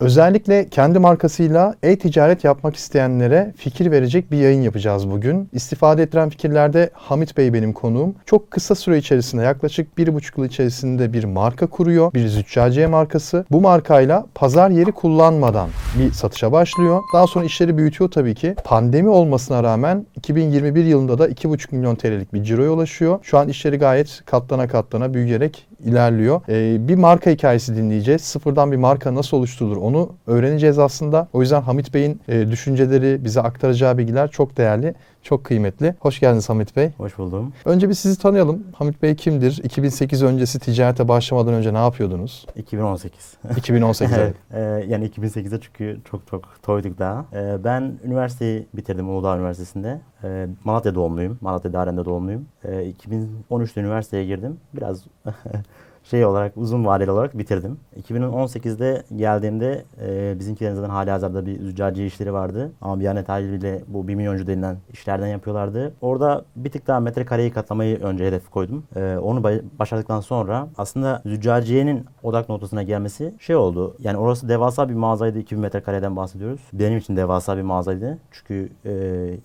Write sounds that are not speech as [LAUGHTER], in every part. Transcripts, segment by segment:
Özellikle kendi markasıyla e-ticaret yapmak isteyenlere fikir verecek bir yayın yapacağız bugün. İstifade ettiren fikirlerde Hamit Bey benim konuğum. Çok kısa süre içerisinde yaklaşık bir buçuk yıl içerisinde bir marka kuruyor. Bir züccaciye markası. Bu markayla pazar yeri kullanmadan bir satışa başlıyor. Daha sonra işleri büyütüyor tabii ki. Pandemi olmasına rağmen 2021 yılında da 2,5 milyon TL'lik bir ciroya ulaşıyor. Şu an işleri gayet katlana katlana büyüyerek ilerliyor. Ee, bir marka hikayesi dinleyeceğiz. Sıfırdan bir marka nasıl oluşturulur onu öğreneceğiz aslında. O yüzden Hamit Bey'in e, düşünceleri, bize aktaracağı bilgiler çok değerli, çok kıymetli. Hoş geldiniz Hamit Bey. Hoş buldum. Önce bir sizi tanıyalım. Hamit Bey kimdir? 2008 öncesi ticarete başlamadan önce ne yapıyordunuz? 2018. 2018 [LAUGHS] [LAUGHS] evet. Ee, yani 2008'de çünkü çok çok toyduk daha. Ee, ben üniversiteyi bitirdim Uludağ Üniversitesi'nde. Ee, Malatya doğumluyum. Malatya Daren'de doğumluyum. Ee, 2013'te üniversiteye girdim. Biraz [LAUGHS] şey olarak uzun vadeli olarak bitirdim. 2018'de geldiğimde e, bizimkilerin zaten hali hazırda bir züccaciye işleri vardı. Ama Biyanet haliyle bu 1 milyoncu denilen işlerden yapıyorlardı. Orada bir tık daha metrekareyi katlamayı önce hedef koydum. E, onu başardıktan sonra aslında züccaciyenin odak noktasına gelmesi şey oldu. Yani orası devasa bir mağazaydı. 2000 metrekareden bahsediyoruz. Benim için devasa bir mağazaydı. Çünkü e,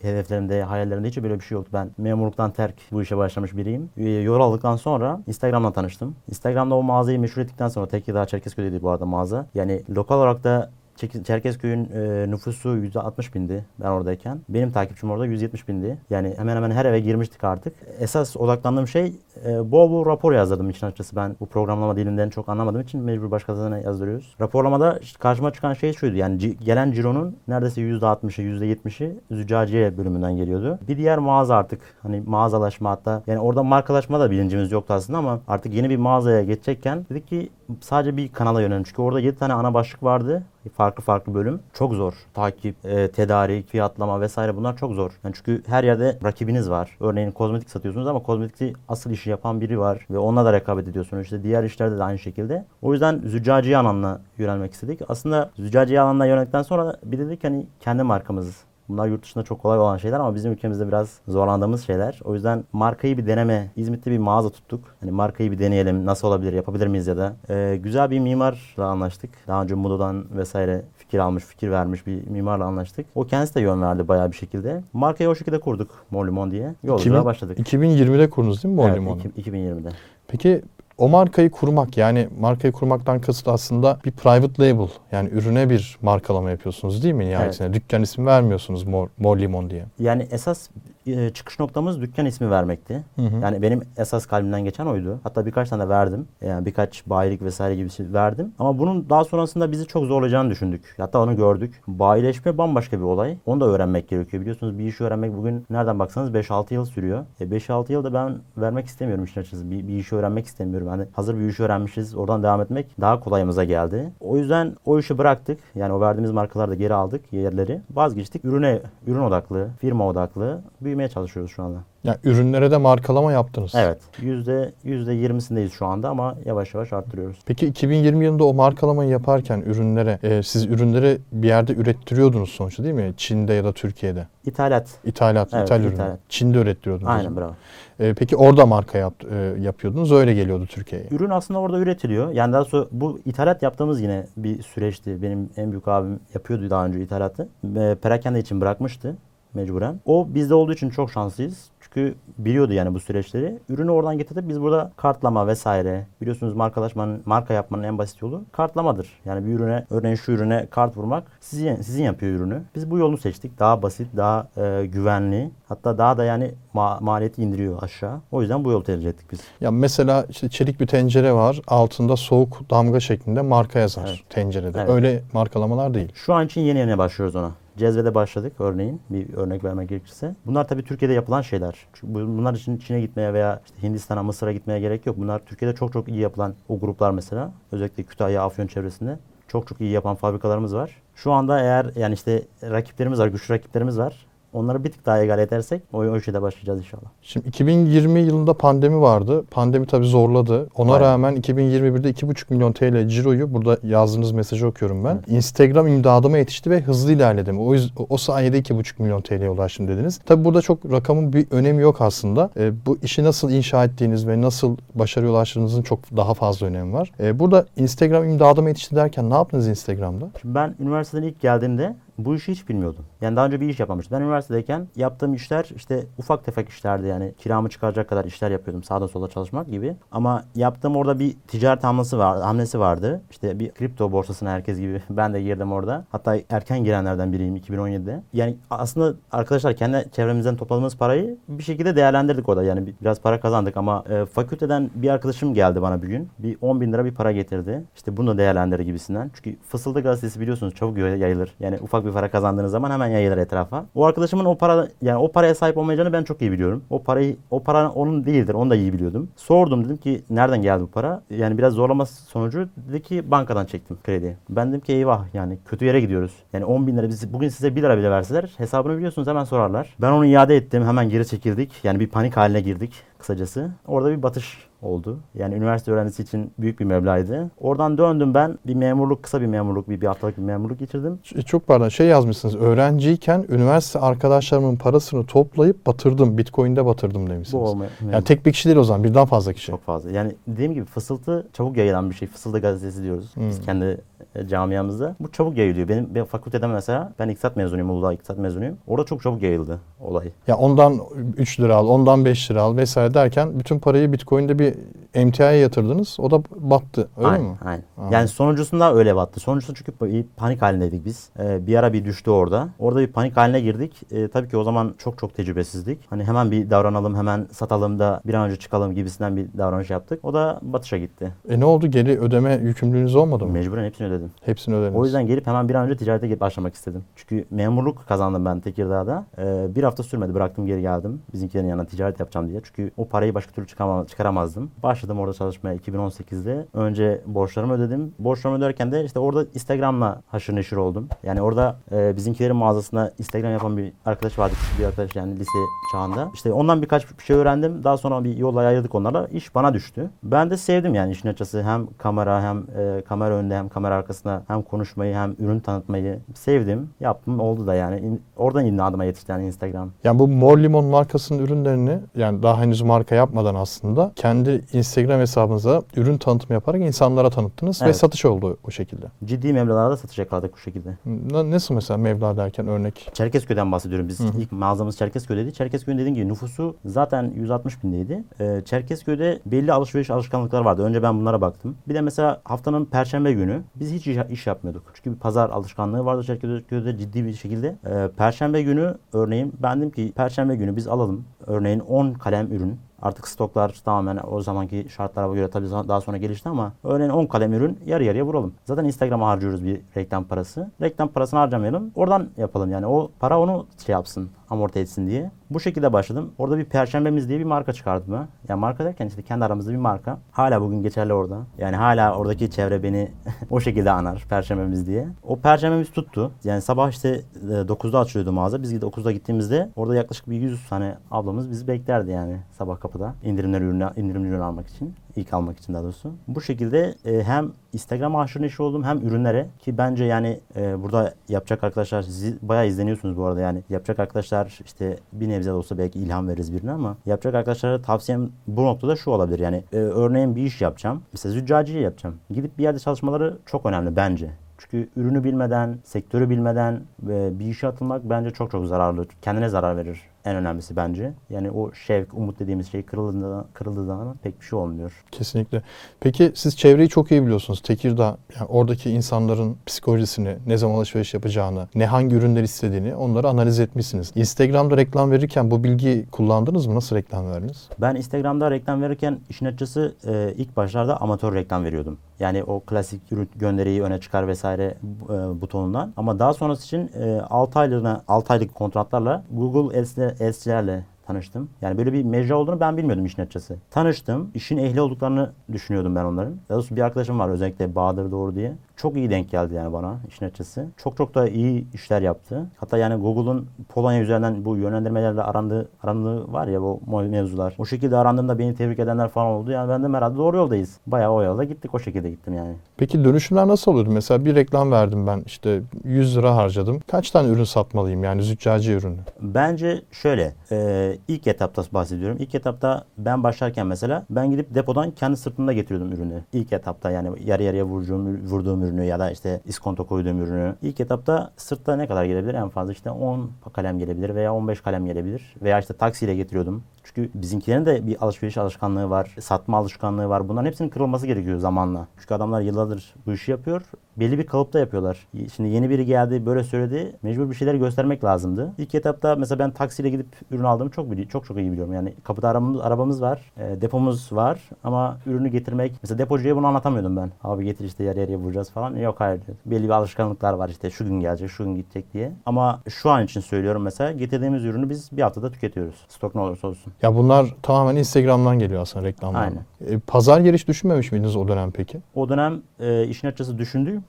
hedeflerimde, hayallerimde hiç böyle bir şey yoktu. Ben memurluktan terk bu işe başlamış biriyim. E, yol aldıktan sonra Instagram'la tanıştım. Instagram Instagram'da o mağazayı meşhur ettikten sonra Tekirdağ Çerkezköy'deydi bu arada mağaza. Yani lokal olarak da Çerkezköy'ün e, nüfusu %60 bindi ben oradayken. Benim takipçim orada 170 bindi. Yani hemen hemen her eve girmiştik artık. Esas odaklandığım şey e, bol bol rapor yazdırdım için açıkçası. Ben bu programlama dilinden çok anlamadığım için mecbur başkalarına yazdırıyoruz. Raporlamada işte karşıma çıkan şey şuydu. Yani gelen cironun neredeyse %60'ı %70'i züccaciye bölümünden geliyordu. Bir diğer mağaza artık hani mağazalaşma hatta yani orada markalaşma da bilincimiz yoktu aslında ama artık yeni bir mağazaya geçecekken dedik ki sadece bir kanala yönelelim. Çünkü orada 7 tane ana başlık vardı farklı farklı bölüm. Çok zor. Takip, e, tedarik, fiyatlama vesaire bunlar çok zor. Yani çünkü her yerde rakibiniz var. Örneğin kozmetik satıyorsunuz ama kozmetikte asıl işi yapan biri var ve onunla da rekabet ediyorsunuz. İşte diğer işlerde de aynı şekilde. O yüzden züccaciye alanına yönelmek istedik. Aslında züccaciye alanına yöneldikten sonra bir dedik hani kendi markamız Bunlar yurt dışında çok kolay olan şeyler ama bizim ülkemizde biraz zorlandığımız şeyler. O yüzden markayı bir deneme. İzmit'te bir mağaza tuttuk. Hani markayı bir deneyelim. Nasıl olabilir? Yapabilir miyiz ya da? Ee, güzel bir mimarla anlaştık. Daha önce Mudo'dan vesaire fikir almış, fikir vermiş bir mimarla anlaştık. O kendisi de yön verdi bayağı bir şekilde. Markayı o şekilde kurduk. Mor Limon diye. Yolculuğa başladık. 2020'de kurdunuz değil mi Mor evet, Limon'u? 2020'de. Peki o markayı kurmak yani markayı kurmaktan kasıt aslında bir private label yani ürüne bir markalama yapıyorsunuz değil mi nihayetinde? Evet. Dükkan ismi vermiyorsunuz Mor, Mor Limon diye. Yani esas e, çıkış noktamız dükkan ismi vermekti. Hı hı. Yani benim esas kalbimden geçen oydu. Hatta birkaç tane verdim. Yani birkaç bayilik vesaire gibi şey verdim. Ama bunun daha sonrasında bizi çok zorlayacağını düşündük. Hatta onu gördük. Bayileşme bambaşka bir olay. Onu da öğrenmek gerekiyor. Biliyorsunuz bir işi öğrenmek bugün nereden baksanız 5-6 yıl sürüyor. E 5-6 yılda ben vermek istemiyorum işin açıkçası. Bir, bir işi öğrenmek istemiyorum. Hani hazır bir işi öğrenmişiz. Oradan devam etmek daha kolayımıza geldi. O yüzden o işi bıraktık. Yani o verdiğimiz markaları da geri aldık yerleri. Vazgeçtik. Ürüne, ürün odaklı, firma odaklı bir büyümeye çalışıyoruz şu anda. Yani ürünlere de markalama yaptınız. Evet. Yüzde, yüzde yirmisindeyiz şu anda ama yavaş yavaş arttırıyoruz. Peki 2020 yılında o markalamayı yaparken ürünlere, e, siz ürünleri bir yerde ürettiriyordunuz sonuçta değil mi? Çin'de ya da Türkiye'de. İthalat. İthalat, evet, ithal ürün. Çin'de ürettiriyordunuz. Aynen bravo. E, peki orada marka yap, e, yapıyordunuz, öyle geliyordu Türkiye'ye. Ürün aslında orada üretiliyor. Yani daha sonra bu ithalat yaptığımız yine bir süreçti. Benim en büyük abim yapıyordu daha önce ithalatı. E, perakende için bırakmıştı mecburen. O bizde olduğu için çok şanslıyız. Çünkü biliyordu yani bu süreçleri. Ürünü oradan getirip biz burada kartlama vesaire. Biliyorsunuz markalaşmanın, marka yapmanın en basit yolu kartlamadır. Yani bir ürüne, örneğin şu ürüne kart vurmak sizin, sizin yapıyor ürünü. Biz bu yolu seçtik. Daha basit, daha e, güvenli. Hatta daha da yani ma- maliyeti indiriyor aşağı. O yüzden bu yolu tercih ettik biz. Ya mesela işte çelik bir tencere var. Altında soğuk damga şeklinde marka yazar evet. tencerede. Evet. Öyle markalamalar değil. Şu an için yeni yeni başlıyoruz ona. Cezvede başladık örneğin. Bir örnek vermek gerekirse. Bunlar tabii Türkiye'de yapılan şeyler. Çünkü bunlar için Çin'e gitmeye veya işte Hindistan'a, Mısır'a gitmeye gerek yok. Bunlar Türkiye'de çok çok iyi yapılan o gruplar mesela. Özellikle Kütahya, Afyon çevresinde çok çok iyi yapan fabrikalarımız var. Şu anda eğer yani işte rakiplerimiz var, güçlü rakiplerimiz var. Onları bir tık daha egale edersek o, o işe de başlayacağız inşallah. Şimdi 2020 yılında pandemi vardı. Pandemi tabii zorladı. Ona Aynen. rağmen 2021'de 2,5 milyon TL ciroyu burada yazdığınız mesajı okuyorum ben. Instagram imdadıma yetişti ve hızlı ilerledim. O, o sayede 2,5 milyon TL'ye ulaştım dediniz. Tabii burada çok rakamın bir önemi yok aslında. E, bu işi nasıl inşa ettiğiniz ve nasıl başarıya ulaştığınızın çok daha fazla önemi var. E, burada Instagram imdadıma yetişti derken ne yaptınız Instagram'da? Şimdi ben üniversiteden ilk geldiğimde bu işi hiç bilmiyordum. Yani daha önce bir iş yapmamıştım. Ben üniversitedeyken yaptığım işler işte ufak tefek işlerdi yani kiramı çıkaracak kadar işler yapıyordum. Sağda solda çalışmak gibi. Ama yaptığım orada bir ticaret hamlesi var, hamlesi vardı. İşte bir kripto borsasına herkes gibi [LAUGHS] ben de girdim orada. Hatta erken girenlerden biriyim 2017'de. Yani aslında arkadaşlar kendi çevremizden topladığımız parayı bir şekilde değerlendirdik orada. Yani bir- biraz para kazandık ama e, fakülteden bir arkadaşım geldi bana bir gün. Bir 10 bin lira bir para getirdi. İşte bunu da değerlendir gibisinden. Çünkü Fısıldı gazetesi biliyorsunuz çabuk yayılır. Yani ufak bir para kazandığınız zaman hemen yayılır etrafa. O arkadaşımın o para yani o paraya sahip olmayacağını ben çok iyi biliyorum. O parayı o para onun değildir. Onu da iyi biliyordum. Sordum dedim ki nereden geldi bu para? Yani biraz zorlama sonucu dedi ki bankadan çektim kredi. Ben dedim ki eyvah yani kötü yere gidiyoruz. Yani 10 bin lira biz bugün size 1 lira bile verseler hesabını biliyorsunuz hemen sorarlar. Ben onu iade ettim. Hemen geri çekildik. Yani bir panik haline girdik kısacası. Orada bir batış oldu. Yani üniversite öğrencisi için büyük bir meblağdı. Oradan döndüm ben bir memurluk, kısa bir memurluk, bir, bir haftalık bir memurluk geçirdim. Çok pardon şey yazmışsınız. Öğrenciyken üniversite arkadaşlarımın parasını toplayıp batırdım. Bitcoin'de batırdım Bu demişsiniz. olma, Yani tek bir kişi değil o zaman birden fazla kişi. Çok fazla. Yani dediğim gibi fısıltı çabuk yayılan bir şey. Fısıldı gazetesi diyoruz biz Hmm. kendi e, camiamızda. Bu çabuk yayılıyor. Benim, benim fakülteden mesela ben iktisat mezunuyum. Uludağ iktisat mezunuyum. Orada çok çabuk yayıldı olay. Ya ondan 3 lira al, ondan 5 lira al vesaire derken bütün parayı Bitcoin'de bir emtiaya yatırdınız. O da battı. Öyle aynen, mi? Aynen. Anladım. Yani sonuncusunda öyle battı. Sonuncusunda çünkü panik halindeydik biz. Ee, bir ara bir düştü orada. Orada bir panik haline girdik. Ee, tabii ki o zaman çok çok tecrübesizdik. Hani hemen bir davranalım, hemen satalım da bir an önce çıkalım gibisinden bir davranış yaptık. O da batışa gitti. E ne oldu? Geri ödeme yükümlülüğünüz olmadı mı? Mecburen hepsini ödedim. Hepsini ödediniz. O yüzden gelip hemen bir an önce ticarete başlamak istedim. Çünkü memurluk kazandım ben Tekirdağ'da. Ee, bir hafta sürmedi bıraktım geri geldim. Bizimkilerin yanına ticaret yapacağım diye. Çünkü o parayı başka türlü çıkarama- çıkaramazdım. Başladım orada çalışmaya 2018'de. Önce borçlarımı ödedim. Borçlarımı öderken de işte orada Instagram'la haşır neşir oldum. Yani orada e, bizimkilerin mağazasında Instagram yapan bir arkadaş vardı. Bir arkadaş yani lise çağında. İşte ondan birkaç bir şey öğrendim. Daha sonra bir yolla ayrıldık onlarla. İş bana düştü. Ben de sevdim yani işin açısı. Hem kamera hem e, kamera önünde hem kamera arkasında hem konuşmayı hem ürün tanıtmayı sevdim. Yaptım oldu da yani. İn- oradan inadıma yetişti yani Instagram. Yani bu Mor Limon markasının ürünlerini yani daha henüz marka yapmadan aslında kendi Instagram hesabınıza ürün tanıtımı yaparak insanlara tanıttınız ve Evet. satış oldu o şekilde. Ciddi meblağlarda satış yakaladık bu şekilde. Na- Nasıl mesela Mevla derken örnek? Çerkezköy'den bahsediyorum. Biz hı. ilk mağazamız Çerkezköy'deydi. Çerkezköy'ün dediğim gibi nüfusu zaten 160 bindeydi. Ee, Çerkezköy'de belli alışveriş alışkanlıkları vardı. Önce ben bunlara baktım. Bir de mesela haftanın perşembe günü biz hiç iş, iş yapmıyorduk. Çünkü bir pazar alışkanlığı vardı Çerkezköy'de ciddi bir şekilde. Ee, perşembe günü örneğin ben dedim ki perşembe günü biz alalım. Örneğin 10 kalem ürün. Artık stoklar tamamen o zamanki şartlara göre tabii daha sonra gelişti ama örneğin 10 kalem ürün yarı yarıya vuralım. Zaten Instagram'a harcıyoruz bir reklam parası. Reklam parasını harcamayalım. Oradan yapalım yani. O para onu şey yapsın, amorti etsin diye. Bu şekilde başladım. Orada bir Perşembemiz diye bir marka çıkardım ben. Yani marka derken işte kendi aramızda bir marka. Hala bugün geçerli orada. Yani hala oradaki çevre beni [LAUGHS] o şekilde anar Perşembemiz diye. O Perşembemiz tuttu. Yani sabah işte e, 9'da açılıyordu mağaza. Biz 9'da gittiğimizde orada yaklaşık bir 100 tane ablamız bizi beklerdi yani sabah kapıda. İndirimler ürünü, indirimli ürün almak için. ilk almak için daha doğrusu. Bu şekilde e, hem Instagram aşırı neşir oldum hem ürünlere ki bence yani e, burada yapacak arkadaşlar sizi bayağı izleniyorsunuz bu arada yani yapacak arkadaşlar işte bir nebze de olsa belki ilham veririz birine ama yapacak arkadaşlara tavsiyem bu noktada şu olabilir yani e, örneğin bir iş yapacağım mesela züccaciye yapacağım gidip bir yerde çalışmaları çok önemli bence. Çünkü ürünü bilmeden, sektörü bilmeden ve bir işe atılmak bence çok çok zararlı. Kendine zarar verir. En önemlisi bence. Yani o şevk, umut dediğimiz şey kırıldığında, kırıldığı zaman pek bir şey olmuyor. Kesinlikle. Peki siz çevreyi çok iyi biliyorsunuz. Tekirdağ, yani oradaki insanların psikolojisini, ne zaman alışveriş yapacağını, ne hangi ürünler istediğini onları analiz etmişsiniz. Instagram'da reklam verirken bu bilgiyi kullandınız mı? Nasıl reklam verdiniz? Ben Instagram'da reklam verirken işin açıkçası e, ilk başlarda amatör reklam veriyordum. Yani o klasik ürün gönderiyi öne çıkar vesaire e, butonundan. Ama daha sonrası için e, 6 aylığına 6 aylık kontratlarla Google Ads'le- Ads'lerle tanıştım. Yani böyle bir mecra olduğunu ben bilmiyordum işin açıkçası. Tanıştım. İşin ehli olduklarını düşünüyordum ben onların. Daha doğrusu bir arkadaşım var özellikle Bahadır Doğru diye. Çok iyi denk geldi yani bana işin açısı. Çok çok da iyi işler yaptı. Hatta yani Google'un Polonya üzerinden bu yönlendirmelerle arandığı, arandığı var ya bu mevzular. O şekilde arandığımda beni tebrik edenler falan oldu. Yani ben de herhalde doğru yoldayız. Bayağı o yolda gittik o şekilde gittim yani. Peki dönüşümler nasıl oluyordu? Mesela bir reklam verdim ben işte 100 lira harcadım. Kaç tane ürün satmalıyım yani züccaci ürünü? Bence şöyle e, ilk etapta bahsediyorum. İlk etapta ben başlarken mesela ben gidip depodan kendi sırtımda getiriyordum ürünü. İlk etapta yani yarı yarıya vurduğum, vurduğum ürünü ya da işte iskonto koyduğum ürünü. İlk etapta sırtta ne kadar gelebilir? En fazla işte 10 kalem gelebilir veya 15 kalem gelebilir. Veya işte taksiyle getiriyordum. Çünkü bizimkilerin de bir alışveriş alışkanlığı var, satma alışkanlığı var. Bunların hepsinin kırılması gerekiyor zamanla. Çünkü adamlar yıllardır bu işi yapıyor. Belli bir kalıpta yapıyorlar. Şimdi yeni biri geldi böyle söyledi. Mecbur bir şeyler göstermek lazımdı. İlk etapta mesela ben taksiyle gidip ürün aldığımı çok çok çok iyi biliyorum. Yani kapıda arabamız, arabamız var, e, depomuz var ama ürünü getirmek mesela depocuya bunu anlatamıyordum ben. Abi getir işte yer yarıya vuracağız falan. Yok hayır diyor. Belli bir alışkanlıklar var işte şu gün gelecek, şu gün gidecek diye. Ama şu an için söylüyorum mesela getirdiğimiz ürünü biz bir haftada tüketiyoruz. Stok ne olursa olsun. Ya bunlar tamamen Instagram'dan geliyor aslında reklamlar. Aynen. E, pazar hiç düşünmemiş miydiniz o dönem peki? O dönem e, işin açıkçası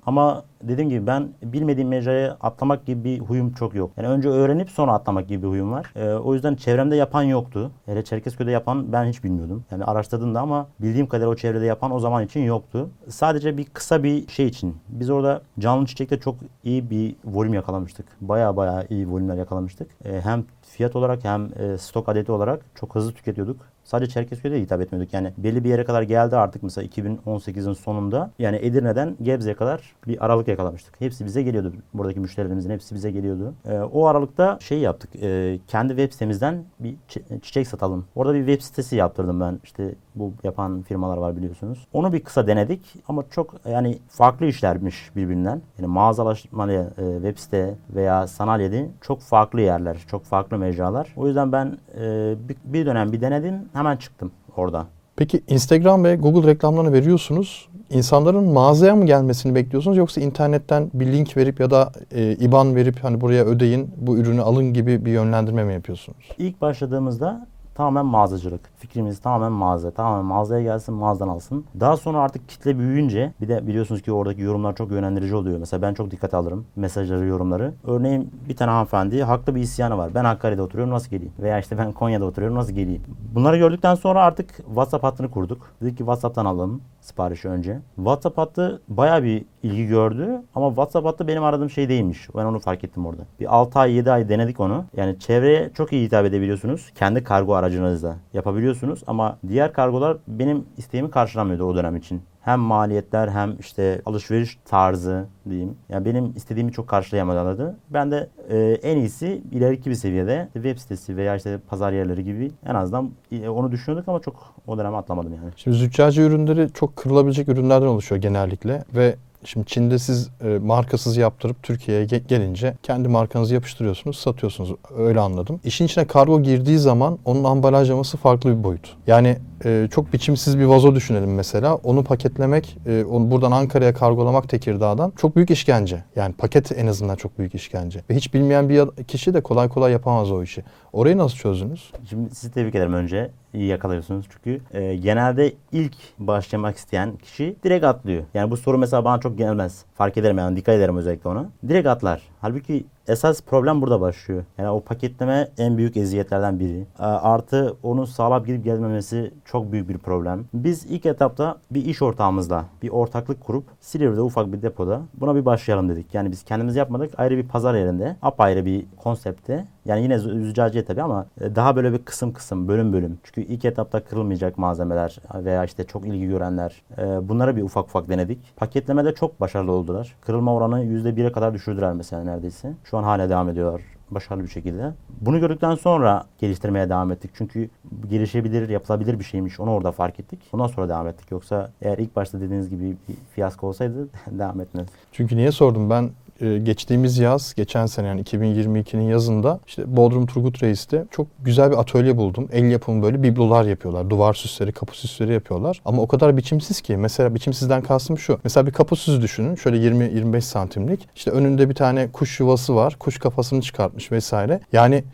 ama dediğim gibi ben bilmediğim mecraya atlamak gibi bir huyum çok yok. Yani önce öğrenip sonra atlamak gibi bir huyum var. E, o yüzden çevremde yapan yoktu. Hele Çerkezköy'de yapan ben hiç bilmiyordum. Yani araştırdım da ama bildiğim kadar o çevrede yapan o zaman için yoktu. Sadece bir kısa bir şey için. Biz orada canlı çiçekte çok iyi bir volüm yakalamıştık. Baya baya iyi volümler yakalamıştık. E, hem fiyat olarak hem e, stok adeti olarak çok hızlı tüketiyorduk. Sadece Çerkezköy'de hitap etmiyorduk. Yani belli bir yere kadar geldi artık mesela 2018'in sonunda. Yani Edirne'den Gebze'ye kadar bir aralık yakalamıştık. Hepsi bize geliyordu. Buradaki müşterilerimizin hepsi bize geliyordu. E, o aralıkta şey yaptık. E, kendi web sitemizden bir çiçek satalım. Orada bir web sitesi yaptırdım ben. İşte bu yapan firmalar var biliyorsunuz. Onu bir kısa denedik ama çok yani farklı işlermiş birbirinden. Yani mağazalaşma e, web site veya sanalyede çok farklı yerler, çok farklı mecralar. O yüzden ben e, bir, bir dönem bir denedim hemen çıktım orada. Peki Instagram ve Google reklamlarını veriyorsunuz. İnsanların mağazaya mı gelmesini bekliyorsunuz yoksa internetten bir link verip ya da e, IBAN verip hani buraya ödeyin bu ürünü alın gibi bir yönlendirme mi yapıyorsunuz? İlk başladığımızda tamamen mağazacılık. Fikrimiz tamamen mağaza. Tamamen mağazaya gelsin, mağazadan alsın. Daha sonra artık kitle büyüyünce bir de biliyorsunuz ki oradaki yorumlar çok yönlendirici oluyor. Mesela ben çok dikkat alırım mesajları, yorumları. Örneğin bir tane hanımefendi haklı bir isyanı var. Ben Hakkari'de oturuyorum nasıl geleyim? Veya işte ben Konya'da oturuyorum nasıl geleyim? Bunları gördükten sonra artık WhatsApp hattını kurduk. Dedik ki WhatsApp'tan alalım siparişi önce. WhatsApp hattı bayağı bir ilgi gördü ama WhatsApp hattı benim aradığım şey değilmiş. Ben onu fark ettim orada. Bir 6 ay 7 ay denedik onu. Yani çevreye çok iyi hitap edebiliyorsunuz. Kendi kargo aracınızla yapabiliyorsunuz ama diğer kargolar benim isteğimi karşılamıyordu o dönem için hem maliyetler hem işte alışveriş tarzı diyeyim. Yani benim istediğimi çok karşılayamadı. Ben de e, en iyisi ileriki bir seviyede web sitesi veya işte pazar yerleri gibi en azından e, onu düşünüyorduk ama çok o dönem atlamadım yani. Şimdi züccaci ürünleri çok kırılabilecek ürünlerden oluşuyor genellikle ve Şimdi Çin'de siz e, markasız yaptırıp Türkiye'ye ge- gelince kendi markanızı yapıştırıyorsunuz, satıyorsunuz. Öyle anladım. İşin içine kargo girdiği zaman onun ambalajlaması farklı bir boyut. Yani e, çok biçimsiz bir vazo düşünelim mesela. Onu paketlemek, e, onu buradan Ankara'ya kargolamak Tekirdağ'dan çok büyük işkence. Yani paket en azından çok büyük işkence. Ve hiç bilmeyen bir kişi de kolay kolay yapamaz o işi. Orayı nasıl çözdünüz? Şimdi sizi tebrik ederim önce. İyi yakalıyorsunuz çünkü e, genelde ilk başlamak isteyen kişi direkt atlıyor. Yani bu soru mesela bana çok gelmez. Fark ederim yani dikkat ederim özellikle ona. Direkt atlar. Halbuki esas problem burada başlıyor. Yani o paketleme en büyük eziyetlerden biri. Artı onun sağlam gidip gelmemesi çok büyük bir problem. Biz ilk etapta bir iş ortağımızla bir ortaklık kurup Silivri'de ufak bir depoda buna bir başlayalım dedik. Yani biz kendimiz yapmadık. Ayrı bir pazar yerinde apayrı bir konsepte yani yine züccaciye tabii ama e, daha böyle bir kısım kısım, bölüm bölüm. Çünkü ilk etapta kırılmayacak malzemeler veya işte çok ilgi görenler. E, bunları bir ufak ufak denedik. Paketlemede çok başarılı oldular. Kırılma oranı %1'e kadar düşürdüler mesela neredeyse. Şu an hala devam ediyorlar başarılı bir şekilde. Bunu gördükten sonra geliştirmeye devam ettik. Çünkü gelişebilir, yapılabilir bir şeymiş. Onu orada fark ettik. Ondan sonra devam ettik. Yoksa eğer ilk başta dediğiniz gibi bir fiyasko olsaydı [LAUGHS] devam etmez. Çünkü niye sordum? Ben e, geçtiğimiz yaz, geçen sene yani 2022'nin yazında işte Bodrum Turgut Reis'te çok güzel bir atölye buldum. El yapımı böyle biblolar yapıyorlar. Duvar süsleri, kapı süsleri yapıyorlar. Ama o kadar biçimsiz ki. Mesela biçimsizden kastım şu. Mesela bir kapı süsü düşünün. Şöyle 20-25 santimlik. İşte önünde bir tane kuş yuvası var. Kuş kafasını çıkartmış vesaire. Yani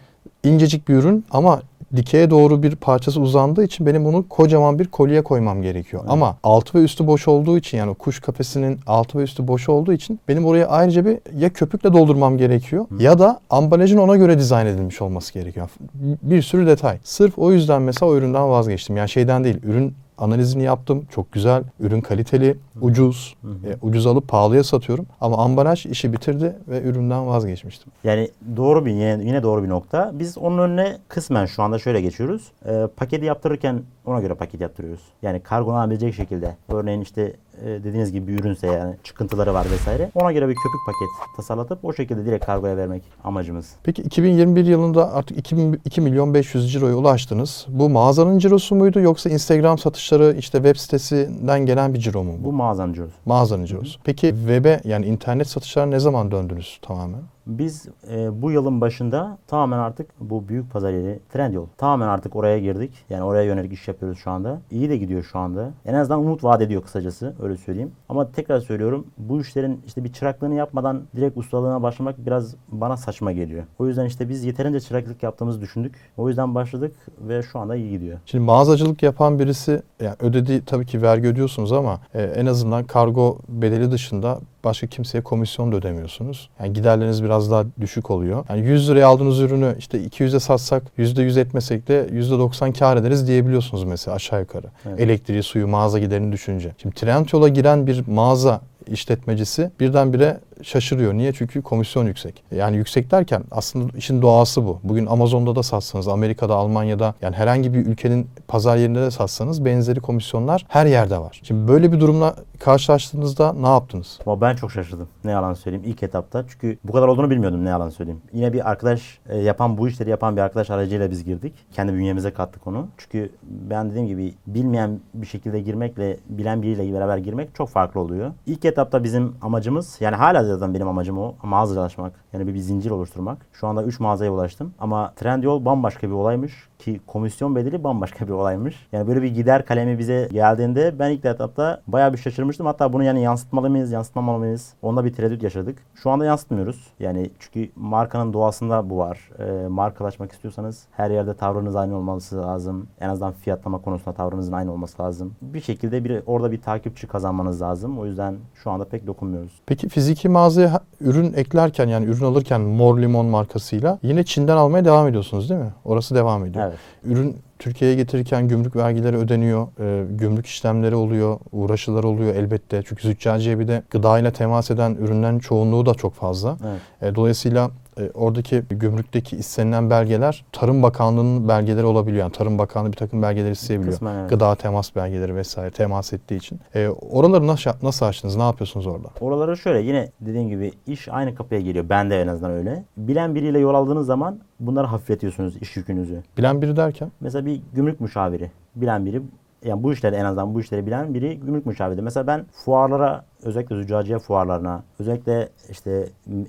incecik bir ürün ama dikeye doğru bir parçası uzandığı için benim bunu kocaman bir kolye koymam gerekiyor. Evet. Ama altı ve üstü boş olduğu için yani kuş kafesinin altı ve üstü boş olduğu için benim oraya ayrıca bir ya köpükle doldurmam gerekiyor Hı. ya da ambalajın ona göre dizayn edilmiş olması gerekiyor. Bir sürü detay. Sırf o yüzden mesela o üründen vazgeçtim. Yani şeyden değil. Ürün analizini yaptım. Çok güzel. Ürün kaliteli, ucuz. E, ucuz alıp pahalıya satıyorum. Ama ambalaj işi bitirdi ve üründen vazgeçmiştim. Yani doğru bir yine, yine doğru bir nokta. Biz onun önüne kısmen şu anda şöyle geçiyoruz. Ee, paketi yaptırırken ona göre paket yaptırıyoruz. Yani kargolanabilecek şekilde. Örneğin işte e, dediğiniz gibi bir ürünse yani çıkıntıları var vesaire. Ona göre bir köpük paket tasarlatıp o şekilde direkt kargoya vermek amacımız. Peki 2021 yılında artık 2, 2 milyon 500 ciroya ulaştınız. Bu mağazanın cirosu muydu yoksa Instagram satışları işte web sitesinden gelen bir ciro mu bu? Bu mağazanın cirosu. Mağazanın cirosu. Peki web'e yani internet satışlarına ne zaman döndünüz tamamen? Biz e, bu yılın başında tamamen artık bu büyük pazar yeri Trendyol. Tamamen artık oraya girdik. Yani oraya yönelik iş yapıyoruz şu anda. İyi de gidiyor şu anda. En azından umut vaat ediyor kısacası öyle söyleyeyim. Ama tekrar söylüyorum bu işlerin işte bir çıraklığını yapmadan direkt ustalığına başlamak biraz bana saçma geliyor. O yüzden işte biz yeterince çıraklık yaptığımızı düşündük. O yüzden başladık ve şu anda iyi gidiyor. Şimdi mağazacılık yapan birisi yani ödediği tabii ki vergi ödüyorsunuz ama e, en azından kargo bedeli dışında başka kimseye komisyon da ödemiyorsunuz. Yani giderleriniz biraz daha düşük oluyor. Yani 100 liraya aldığınız ürünü işte 200'e satsak %100 etmesek de %90 kar ederiz diyebiliyorsunuz mesela aşağı yukarı. Evet. Elektriği, suyu, mağaza giderini düşünce. Şimdi Trendyol'a giren bir mağaza işletmecisi birdenbire şaşırıyor. Niye? Çünkü komisyon yüksek. Yani yüksek derken aslında işin doğası bu. Bugün Amazon'da da satsanız, Amerika'da, Almanya'da yani herhangi bir ülkenin pazar yerinde de satsanız benzeri komisyonlar her yerde var. Şimdi böyle bir durumla karşılaştığınızda ne yaptınız? Ama ben çok şaşırdım. Ne yalan söyleyeyim ilk etapta. Çünkü bu kadar olduğunu bilmiyordum ne yalan söyleyeyim. Yine bir arkadaş e, yapan bu işleri yapan bir arkadaş aracıyla biz girdik. Kendi bünyemize kattık onu. Çünkü ben dediğim gibi bilmeyen bir şekilde girmekle bilen biriyle beraber girmek çok farklı oluyor. İlk etapta bizim amacımız yani hala zaten benim amacım o mağazacılaşmak. Yani bir, bir zincir oluşturmak. Şu anda 3 mağazaya ulaştım. Ama Trendyol bambaşka bir olaymış ki komisyon bedeli bambaşka bir olaymış. Yani böyle bir gider kalemi bize geldiğinde ben ilk etapta bayağı bir şaşırmıştım. Hatta bunu yani yansıtmalı mıyız, yansıtmamalı mıyız? Onda bir tereddüt yaşadık. Şu anda yansıtmıyoruz. Yani çünkü markanın doğasında bu var. E, markalaşmak istiyorsanız her yerde tavrınız aynı olması lazım. En azından fiyatlama konusunda tavrınızın aynı olması lazım. Bir şekilde bir orada bir takipçi kazanmanız lazım. O yüzden şu anda pek dokunmuyoruz. Peki fiziki mağazaya ürün eklerken yani ürün alırken Mor Limon markasıyla yine Çin'den almaya devam ediyorsunuz değil mi? Orası devam ediyor. Evet. Ürün Türkiye'ye getirirken gümrük vergileri ödeniyor, e, gümrük işlemleri oluyor, uğraşılar oluyor elbette. Çünkü züccaciye bir de gıdayla temas eden ürünlerin çoğunluğu da çok fazla. Evet. E, dolayısıyla e, oradaki gümrükteki istenilen belgeler Tarım Bakanlığı'nın belgeleri olabiliyor. Yani Tarım Bakanlığı bir takım belgeler isteyebiliyor. Kısmen evet. Gıda temas belgeleri vesaire temas ettiği için. E, oraları nasıl, nasıl açtınız? Ne yapıyorsunuz orada? Oraları şöyle yine dediğim gibi iş aynı kapıya geliyor. Bende en azından öyle. Bilen biriyle yol aldığınız zaman bunları hafifletiyorsunuz iş yükünüzü. Bilen biri derken? Mesela bir gümrük müşaviri bilen biri yani bu işleri en azından bu işleri bilen biri gümrük müşaviri. Mesela ben fuarlara özellikle züccaciye fuarlarına özellikle işte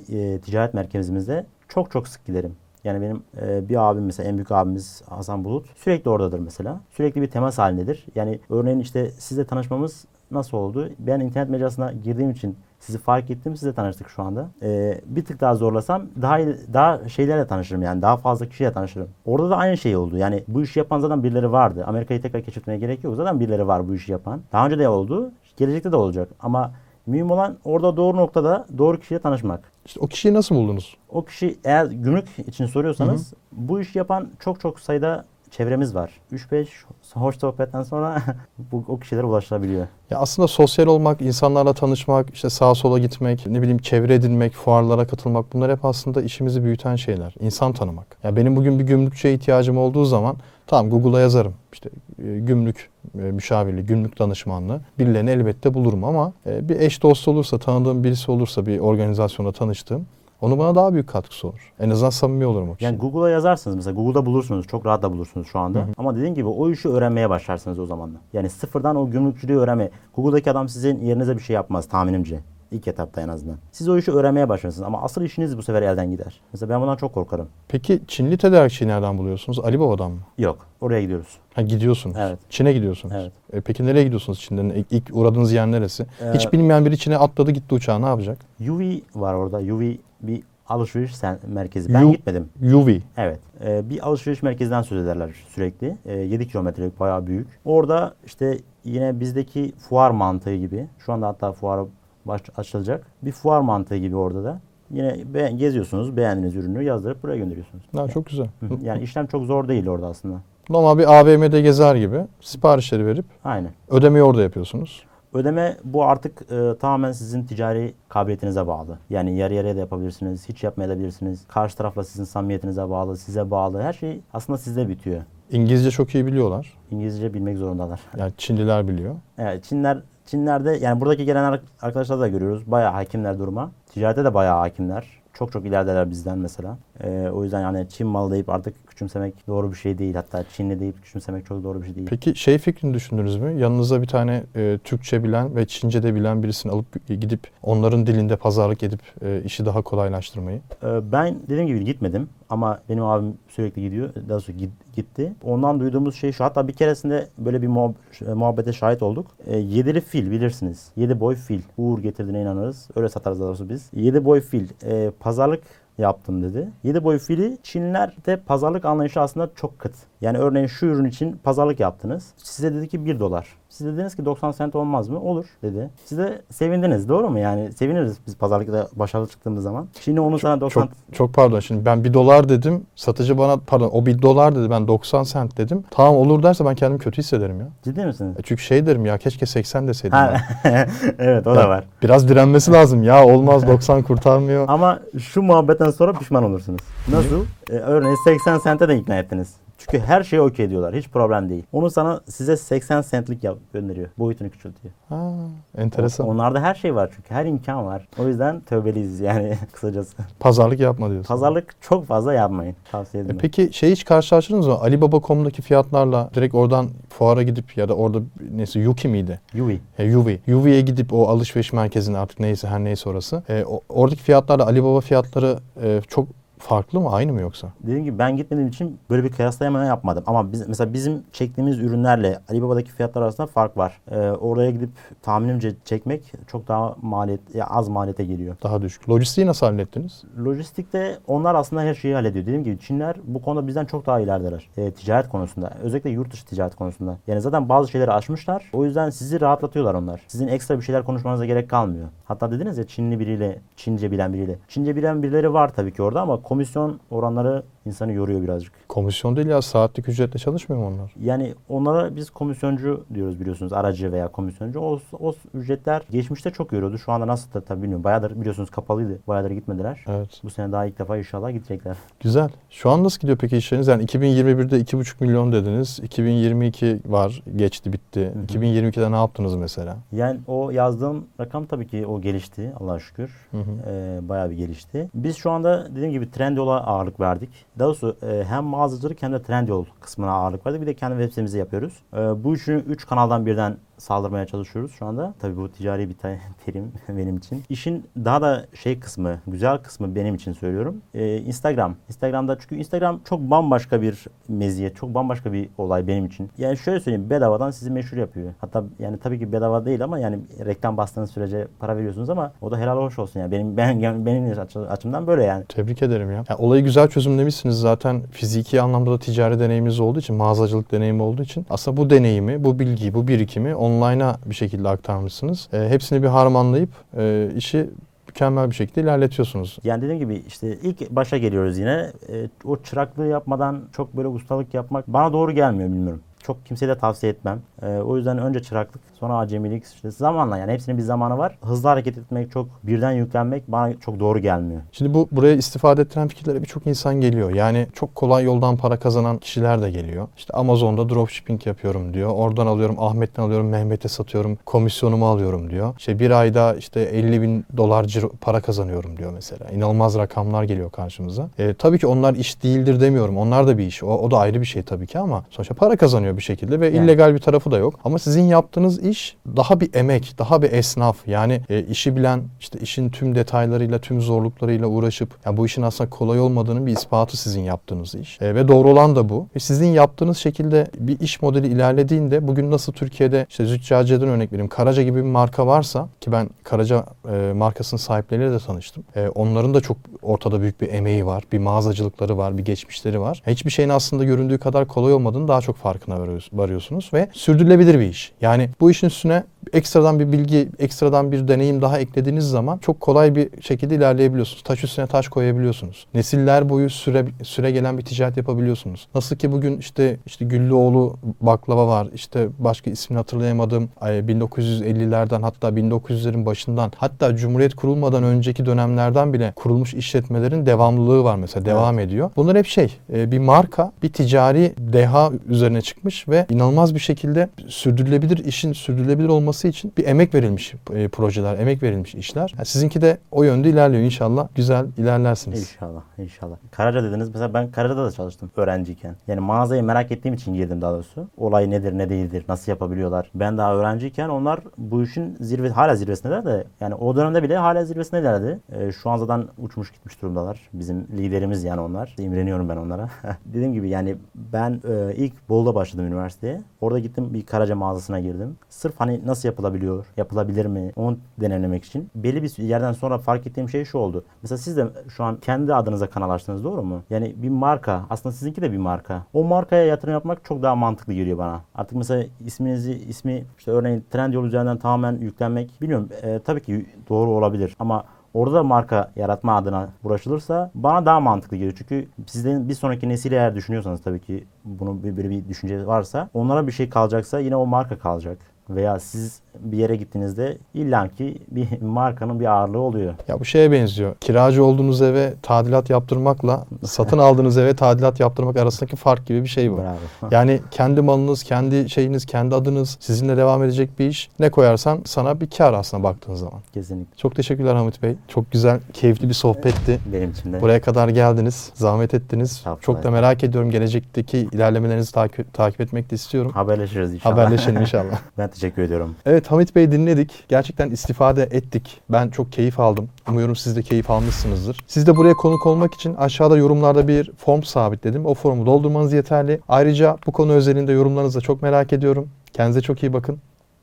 e, ticaret merkezimizde çok çok sık giderim. Yani benim e, bir abim mesela en büyük abimiz Hasan Bulut sürekli oradadır mesela. Sürekli bir temas halindedir. Yani örneğin işte sizle tanışmamız nasıl oldu? Ben internet mecrasına girdiğim için sizi fark ettim. Sizle tanıştık şu anda. Ee, bir tık daha zorlasam daha daha şeylerle tanışırım yani. Daha fazla kişiyle tanışırım. Orada da aynı şey oldu. Yani bu işi yapan zaten birileri vardı. Amerika'yı tekrar keşfetmeye gerek yok. Zaten birileri var bu işi yapan. Daha önce de oldu. Gelecekte de olacak. Ama mühim olan orada doğru noktada doğru kişiyle tanışmak. İşte o kişiyi nasıl buldunuz? O kişi eğer gümrük için soruyorsanız bu işi yapan çok çok sayıda çevremiz var. 3-5 hoş sohbetten sonra [LAUGHS] bu o kişilere ulaşılabiliyor. Ya aslında sosyal olmak, insanlarla tanışmak, işte sağa sola gitmek, ne bileyim çevre edinmek, fuarlara katılmak bunlar hep aslında işimizi büyüten şeyler. İnsan tanımak. Ya benim bugün bir gümrükçüye ihtiyacım olduğu zaman tamam Google'a yazarım. İşte e, gümrük e, müşavirliği, gümrük danışmanlığı birilerini elbette bulurum ama e, bir eş dost olursa, tanıdığım birisi olursa bir organizasyonda tanıştığım onun bana daha büyük katkısı olur. En azından samimi olurum o kişiyle. Yani Google'a yazarsınız mesela Google'da bulursunuz çok rahat da bulursunuz şu anda. Hı hı. Ama dediğim gibi o işi öğrenmeye başlarsınız o zaman da. Yani sıfırdan o gümrükçülüğü öğrenme. Google'daki adam sizin yerinize bir şey yapmaz tahminimce. İlk etapta en azından. Siz o işi öğrenmeye başlarsınız ama asıl işiniz bu sefer elden gider. Mesela ben bundan çok korkarım. Peki Çinli tedarikçiyi nereden buluyorsunuz? Ali Baba'dan mı? Yok. Oraya gidiyoruz. Ha gidiyorsunuz. Evet. Çin'e gidiyorsunuz. Evet. E, peki nereye gidiyorsunuz Çin'den? İlk, ilk uğradığınız yer neresi? Ee, Hiç bilmeyen biri Çin'e atladı gitti uçağa ne yapacak? UV var orada. UV bir alışveriş sen- merkezi. Ben Yu- gitmedim. Yuvi. Evet. Ee, bir alışveriş merkezinden söz ederler sürekli. Ee, 7 kilometrelik bayağı büyük. Orada işte yine bizdeki fuar mantığı gibi. Şu anda hatta fuar baş, açılacak. Bir fuar mantığı gibi orada da. Yine be- geziyorsunuz, beğendiğiniz ürünü yazdırıp buraya gönderiyorsunuz. Ha, çok güzel. Yani işlem çok zor değil orada aslında. Normal bir AVM'de gezer gibi siparişleri verip Aynen. ödemeyi orada yapıyorsunuz. Ödeme bu artık e, tamamen sizin ticari kabiliyetinize bağlı. Yani yarı yarıya da yapabilirsiniz, hiç yapmayabilirsiniz. Karşı tarafla sizin samimiyetinize bağlı, size bağlı. Her şey aslında sizde bitiyor. İngilizce çok iyi biliyorlar. İngilizce bilmek zorundalar. Yani Çinliler biliyor. Evet, Çinler Çinlerde yani buradaki gelen ar- arkadaşlar da görüyoruz. Bayağı hakimler duruma. Ticarette de bayağı hakimler. Çok çok ilerideler bizden mesela. Ee, o yüzden yani Çin malı deyip artık küçümsemek doğru bir şey değil. Hatta Çinli deyip küçümsemek çok doğru bir şey değil. Peki şey fikrini düşündünüz mü? Yanınıza bir tane e, Türkçe bilen ve Çince de bilen birisini alıp gidip onların dilinde pazarlık edip e, işi daha kolaylaştırmayı. Ee, ben dediğim gibi gitmedim ama benim abim sürekli gidiyor. Daha git- gitti. Ondan duyduğumuz şey şu. Hatta bir keresinde böyle bir muhab- muhabbete şahit olduk. Ee, yedili fil bilirsiniz. Yedi boy fil. Uğur getirdiğine inanırız. Öyle satarız daha doğrusu biz. Yedi boy fil. Ee, pazarlık yaptım dedi. Yedi boy fili Çinlerde pazarlık anlayışı aslında çok kıt. Yani örneğin şu ürün için pazarlık yaptınız. Size dedi ki 1 dolar. Siz dediniz ki 90 sent olmaz mı? Olur dedi. Siz de sevindiniz doğru mu? Yani seviniriz biz pazarlıkta başarılı çıktığımız zaman. Şimdi onu sana 90 Çok çok pardon şimdi ben bir dolar dedim. Satıcı bana pardon o bir dolar dedi ben 90 sent dedim. Tamam olur derse ben kendimi kötü hissederim ya. Ciddi misiniz? E Çünkü şey derim ya keşke 80 deseydim. Ha, [LAUGHS] evet o Ya, da var. Biraz direnmesi lazım ya olmaz 90 kurtarmıyor. Ama şu muhabbetten sonra pişman olursunuz. Nasıl? Ee, örneğin 80 sente de ikna ettiniz. Çünkü her şeyi okey diyorlar. Hiç problem değil. Onu sana size 80 centlik yap, gönderiyor. Boyutunu küçültüyor. Ha, enteresan. Onlarda her şey var çünkü. Her imkan var. O yüzden tövbeliyiz yani [LAUGHS] kısacası. Pazarlık yapma diyorsun. Pazarlık çok fazla yapmayın. Tavsiye E ederim. Peki şey hiç karşılaştınız mı? Alibaba.com'daki fiyatlarla direkt oradan fuara gidip ya da orada neyse Yuki miydi? Yui. E, Yuvi. Yuvi'ye gidip o alışveriş merkezine artık neyse her neyse orası. E, o- oradaki fiyatlarla Alibaba fiyatları e, çok farklı mı? Aynı mı yoksa? Dediğim gibi ben gitmediğim için böyle bir kıyaslama yapmadım. Ama biz, mesela bizim çektiğimiz ürünlerle Alibaba'daki fiyatlar arasında fark var. Ee, oraya gidip tahminimce çekmek çok daha maliyet, ya az maliyete geliyor. Daha düşük. Lojistiği nasıl hallettiniz? Lojistikte onlar aslında her şeyi hallediyor. Dediğim gibi Çinler bu konuda bizden çok daha ilerideler. Ee, ticaret konusunda. Özellikle yurt dışı ticaret konusunda. Yani zaten bazı şeyleri aşmışlar. O yüzden sizi rahatlatıyorlar onlar. Sizin ekstra bir şeyler konuşmanıza gerek kalmıyor. Hatta dediniz ya Çinli biriyle, Çince bilen biriyle. Çince bilen birileri var tabii ki orada ama komisyon oranları insanı yoruyor birazcık. Komisyon değil ya saatlik ücretle çalışmıyor mu onlar? Yani onlara biz komisyoncu diyoruz biliyorsunuz. Aracı veya komisyoncu. O, o ücretler geçmişte çok yoruyordu. Şu anda nasıl da tabii bilmiyorum. Bayağıdır biliyorsunuz kapalıydı. Bayağıdır gitmediler. Evet. Bu sene daha ilk defa inşallah gidecekler. Güzel. Şu an nasıl gidiyor peki işleriniz? Yani 2021'de 2,5 milyon dediniz. 2022 var. Geçti bitti. hı. 2022'de ne yaptınız mesela? Yani o yazdığım rakam tabii ki o gelişti Allah'a şükür. Hı hı. Ee, bayağı bir gelişti. Biz şu anda dediğim gibi Trendyol'a ağırlık verdik. Daha doğrusu e, hem mağazacılık hem de Trendyol kısmına ağırlık verdik. Bir de kendi web sitemizi yapıyoruz. Ee, bu üçünü üç kanaldan birden saldırmaya çalışıyoruz şu anda. Tabii bu ticari bir te- [LAUGHS] terim [LAUGHS] benim için. İşin daha da şey kısmı, güzel kısmı benim için söylüyorum. Ee, Instagram. Instagram'da çünkü Instagram çok bambaşka bir meziyet, çok bambaşka bir olay benim için. Yani şöyle söyleyeyim, bedavadan sizi meşhur yapıyor. Hatta yani tabii ki bedava değil ama yani reklam bastığınız sürece para veriyorsunuz ama o da helal hoş olsun yani. Benim [LAUGHS] ben benim açı- açımdan böyle yani. Tebrik ederim ya. Yani olayı güzel çözümlemişsiniz zaten fiziki anlamda da ticari deneyiminiz olduğu için, mağazacılık deneyimi olduğu için aslında bu deneyimi, bu bilgiyi, bu birikimi online'a bir şekilde aktarmışsınız. E, hepsini bir harmanlayıp e, işi mükemmel bir şekilde ilerletiyorsunuz. Yani dediğim gibi işte ilk başa geliyoruz yine. E, o çıraklığı yapmadan çok böyle ustalık yapmak bana doğru gelmiyor bilmiyorum. Çok kimseye de tavsiye etmem. E, o yüzden önce çıraklık, sonra acemilik, işte zamanla yani hepsinin bir zamanı var. Hızlı hareket etmek, çok birden yüklenmek bana çok doğru gelmiyor. Şimdi bu buraya istifade ettiren fikirlere birçok insan geliyor. Yani çok kolay yoldan para kazanan kişiler de geliyor. İşte Amazon'da dropshipping yapıyorum diyor. Oradan alıyorum, Ahmet'ten alıyorum, Mehmet'e satıyorum, komisyonumu alıyorum diyor. İşte bir ayda işte 50 bin dolar para kazanıyorum diyor mesela. İnanılmaz rakamlar geliyor karşımıza. E, tabii ki onlar iş değildir demiyorum. Onlar da bir iş. O, o da ayrı bir şey tabii ki ama sonuçta para kazanıyor deniyor bir şekilde ve Yani. illegal bir tarafı da yok. Ama sizin yaptığınız iş daha bir emek, daha bir esnaf. Yani e, işi bilen, işte işin tüm detaylarıyla, tüm zorluklarıyla uğraşıp yani bu işin aslında kolay olmadığının bir ispatı sizin yaptığınız iş. E, ve doğru olan da bu. Ve sizin yaptığınız şekilde bir iş modeli ilerlediğinde bugün nasıl Türkiye'de işte Züccaciye'den örnek vereyim. Karaca gibi bir marka varsa ki ben Karaca e, markasının sahipleriyle de tanıştım. E, onların da çok ortada büyük bir emeği var. Bir mağazacılıkları var, bir geçmişleri var. Hiçbir şeyin aslında göründüğü kadar kolay olmadığını daha çok farkına varıyorsunuz ve sürdürülebilir bir iş. Yani bu işin üstüne ekstradan bir bilgi, ekstradan bir deneyim daha eklediğiniz zaman çok kolay bir şekilde ilerleyebiliyorsunuz. Taş üstüne taş koyabiliyorsunuz. Nesiller boyu süre süre gelen bir ticaret yapabiliyorsunuz. Nasıl ki bugün işte işte Güllüoğlu baklava var. İşte başka ismini hatırlayamadığım ay, 1950'lerden hatta 1900'lerin başından hatta Cumhuriyet kurulmadan önceki dönemlerden bile kurulmuş işletmelerin devamlılığı var mesela devam ediyor. Bunlar hep şey e, bir marka, bir ticari deha üzerine çıkmış ve inanılmaz bir şekilde sürdürülebilir işin sürdürülebilir olması için bir emek verilmiş e, projeler, emek verilmiş işler. Yani sizinki de o yönde ilerliyor inşallah. Güzel ilerlersiniz. İnşallah, inşallah. Karaca dediniz. Mesela ben Karaca'da da çalıştım öğrenciyken. Yani mağazayı merak ettiğim için girdim daha doğrusu. Olay nedir, ne değildir, nasıl yapabiliyorlar. Ben daha öğrenciyken onlar bu işin zirve, hala zirvesindeler de yani o dönemde bile hala zirvesindelerdi. Ee, şu an zaten uçmuş gitmiş durumdalar. Bizim liderimiz yani onlar. İmreniyorum ben onlara. [LAUGHS] Dediğim gibi yani ben e, ilk Bolu'da başladım üniversiteye. Orada gittim bir Karaca mağazasına girdim. Sırf hani nasıl yapılabiliyor, yapılabilir mi onu deneyimlemek için. Belli bir yerden sonra fark ettiğim şey şu oldu. Mesela siz de şu an kendi adınıza kanal açtınız doğru mu? Yani bir marka aslında sizinki de bir marka. O markaya yatırım yapmak çok daha mantıklı geliyor bana. Artık mesela isminizi ismi işte örneğin Trendyol üzerinden tamamen yüklenmek bilmiyorum e, tabii ki doğru olabilir ama Orada da marka yaratma adına uğraşılırsa bana daha mantıklı geliyor. Çünkü sizden bir sonraki nesile eğer düşünüyorsanız tabii ki bunun bir, bir, bir düşünce varsa onlara bir şey kalacaksa yine o marka kalacak. Veya siz bir yere gittiğinizde illaki bir markanın bir ağırlığı oluyor. Ya bu şeye benziyor. Kiracı olduğunuz eve tadilat yaptırmakla satın aldığınız eve tadilat yaptırmak arasındaki fark gibi bir şey bu. Bravo. [LAUGHS] Yani kendi malınız, kendi şeyiniz, kendi adınız, sizinle devam edecek bir iş. Ne koyarsan sana bir kar aslında baktığın zaman. Kesinlikle. Çok teşekkürler Hamit Bey. Çok güzel, keyifli bir sohbetti. Benim için de. Buraya kadar geldiniz, zahmet ettiniz. Estağfurullah. Çok da merak ediyorum. Gelecekteki ilerlemelerinizi takip, takip etmek de istiyorum. Haberleşiriz inşallah. Haberleşelim inşallah. [LAUGHS] ben teşekkür ediyorum. Evet Hamit Bey dinledik. Gerçekten istifade ettik. Ben çok keyif aldım. Umuyorum siz de keyif almışsınızdır. Siz de buraya konuk olmak için aşağıda yorumlarda bir form sabitledim. O formu doldurmanız yeterli. Ayrıca bu konu özelinde yorumlarınızı da çok merak ediyorum. Kendinize çok iyi bakın.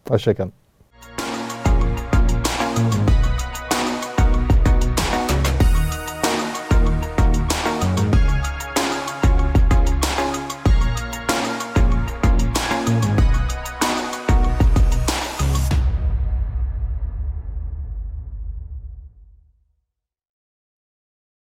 Hoşçakalın.